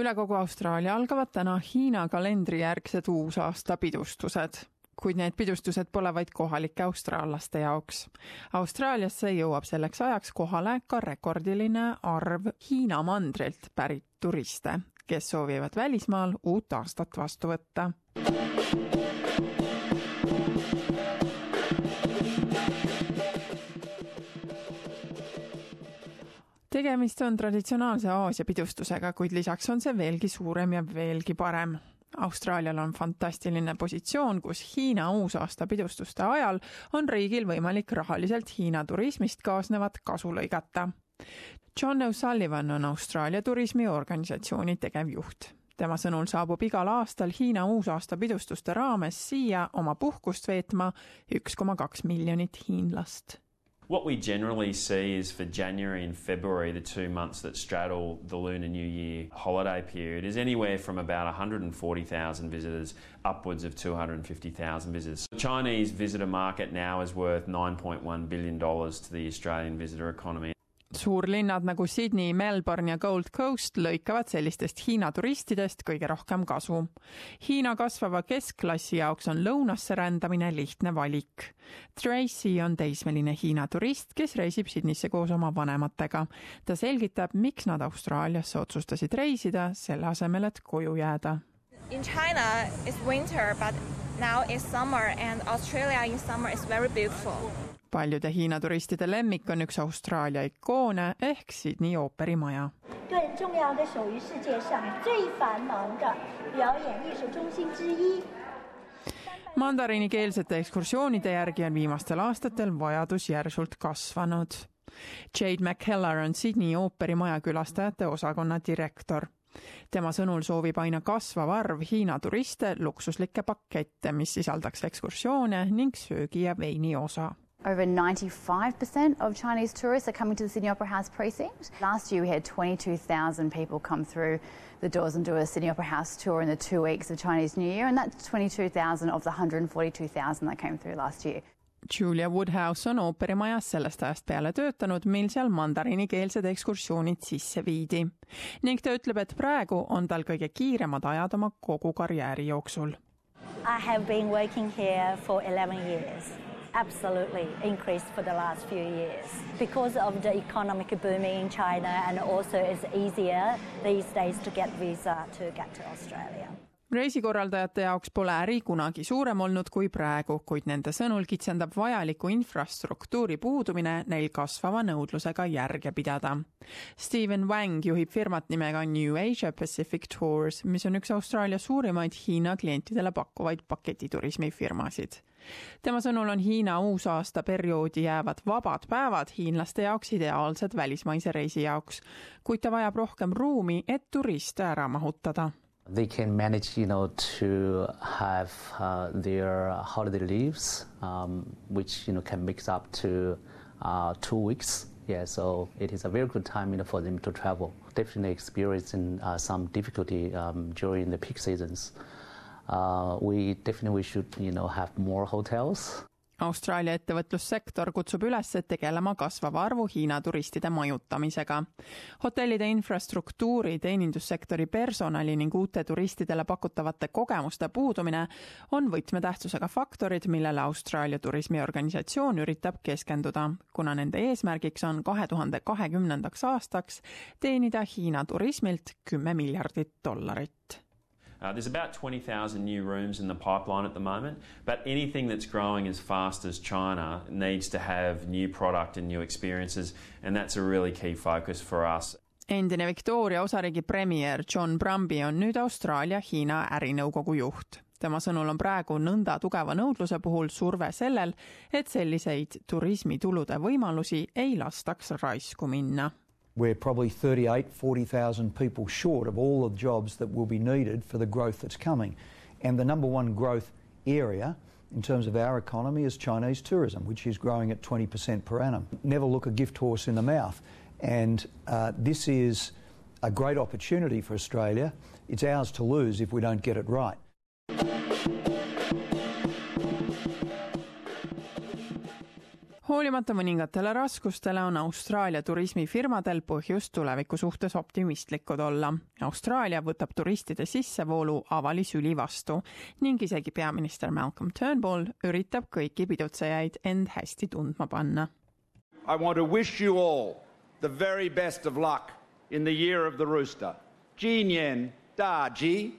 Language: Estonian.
üle kogu Austraalia algavad täna Hiina kalendrijärgsed uusaasta pidustused kuid need pidustused pole vaid kohalike austraallaste jaoks. Austraaliasse jõuab selleks ajaks kohale ka rekordiline arv Hiina mandrilt pärit turiste, kes soovivad välismaal uut aastat vastu võtta. Tegemist on traditsionaalse Aasia pidustusega, kuid lisaks on see veelgi suurem ja veelgi parem. Austraalial on fantastiline positsioon, kus Hiina uusaasta pidustuste ajal on riigil võimalik rahaliselt Hiina turismist kaasnevat kasu lõigata. John O'Sullivan on Austraalia turismiorganisatsiooni tegevjuht tema sõnul saabub igal aastal Hiina uusaasta pidustuste raames siia oma puhkust veetma üks koma kaks miljonit hiinlast What we generally see is for January and February, the two months that straddle the Lunar New Year holiday period, is anywhere from about 140,000 visitors upwards of 250,000 visitors. The Chinese visitor market now is worth $9.1 billion to the Australian visitor economy. Suurlinnad nagu Sydney, Melbourne ja Gold Coast lõikavad sellistest Hiina turistidest kõige rohkem kasu. Hiina kasvava keskklassi jaoks on lõunasse rändamine lihtne valik. Tracy on teismeline Hiina turist, kes reisib Sydneysse koos oma vanematega. ta selgitab, miks nad Austraaliasse otsustasid reisida, selle asemel, et koju jääda. In China it's winter but now it's summer and Australia in summer is very beautiful paljude Hiina turistide lemmik on üks Austraalia ikoone ehk Sydney ooperimaja. mandariinikeelsete ekskursioonide järgi on viimastel aastatel vajadus järsult kasvanud. Jade McKellar on Sydney ooperimaja külastajate osakonna direktor tema sõnul soovib aina kasvav arv Hiina turiste luksuslikke pakette, mis sisaldaks ekskursioone ning söögi ja veini osa Over 95% of Chinese tourists are coming to the Sydney Opera House precinct. Last year we had 22,000 people come through the doors and do a Sydney Opera House tour in the two weeks of Chinese New Year, and that's 22,000 of the 142,000 that came through last year. Julia Woodhouse on ooperimajas sellest ajast peale töötanud, mil seal mandariinikeelsed ekskursioonid sisse viidi. ning ta ütleb, et praegu on tal kõige kiiremad ajad oma kogu karjääri jooksul. I have been working here for 11 years absolutely increased for the last few years because of the economic booming in China and also it's easier these days to get visa to get to Australia. Reisikorraldajate jaoks pole äri kunagi suurem olnud kui praegu, kuid nende sõnul kitsendab vajaliku infrastruktuuri puudumine neil kasvava nõudlusega järge pidada. Steven Wang juhib firmat nimega New Asia Pacific Tours, mis on üks Austraalia suurimaid Hiina klientidele pakkuvaid paketiturismifirmasid tema sõnul on Hiina uusaasta perioodi jäävad vabad päevad hiinlaste jaoks ideaalsed välismaise reisi jaoks, kuid ta vajab rohkem ruumi, et turiste ära mahutada they can manage, you know, to have uh, their holiday leaves, um, which you know can mix up to uh, two weeks. Yeah, so it is a very good time, you know, for them to travel. Definitely experiencing uh, some difficulty um, during the peak seasons. Uh, we definitely should, you know, have more hotels. Austraalia ettevõtlussektor kutsub üles tegelema kasvava arvu Hiina turistide majutamisega. hotellide infrastruktuuri, teenindussektori personali ning uute turistidele pakutavate kogemuste puudumine on võtmetähtsusega faktorid, millele Austraalia turismiorganisatsioon üritab keskenduda, kuna nende eesmärgiks on kahe tuhande kahekümnendaks aastaks teenida Hiina turismilt kümme miljardit dollarit Uh, there's about 20,000 new rooms in the pipeline at the moment, but anything that's growing as fast as China needs to have new product and new experiences, and that's a really key focus for us. endine Victoria osariigi premier John Brumby on nüüd Austraalia-Hiina ärinõukogu juht tema sõnul on praegu nõnda tugeva nõudluse puhul surve sellel, et selliseid turismitulude võimalusi ei lastaks raisku minna we're probably 38, 40,000 people short of all the jobs that will be needed for the growth that's coming. And the number one growth area in terms of our economy is Chinese tourism, which is growing at 20% per annum. Never look a gift horse in the mouth. And uh, this is a great opportunity for Australia. It's ours to lose if we don't get it right. Hoolimata mõningatele raskustele on Austraalia turismifirmadel põhjust tuleviku suhtes optimistlikud olla. Austraalia võtab turistide sissevoolu avalisüli vastu ning isegi peaminister Malcolm Turnbull üritab kõiki pidutsejaid end hästi tundma panna. I want to wish you all the very best of luck in the year of the rooster. Jin Yen Da Ji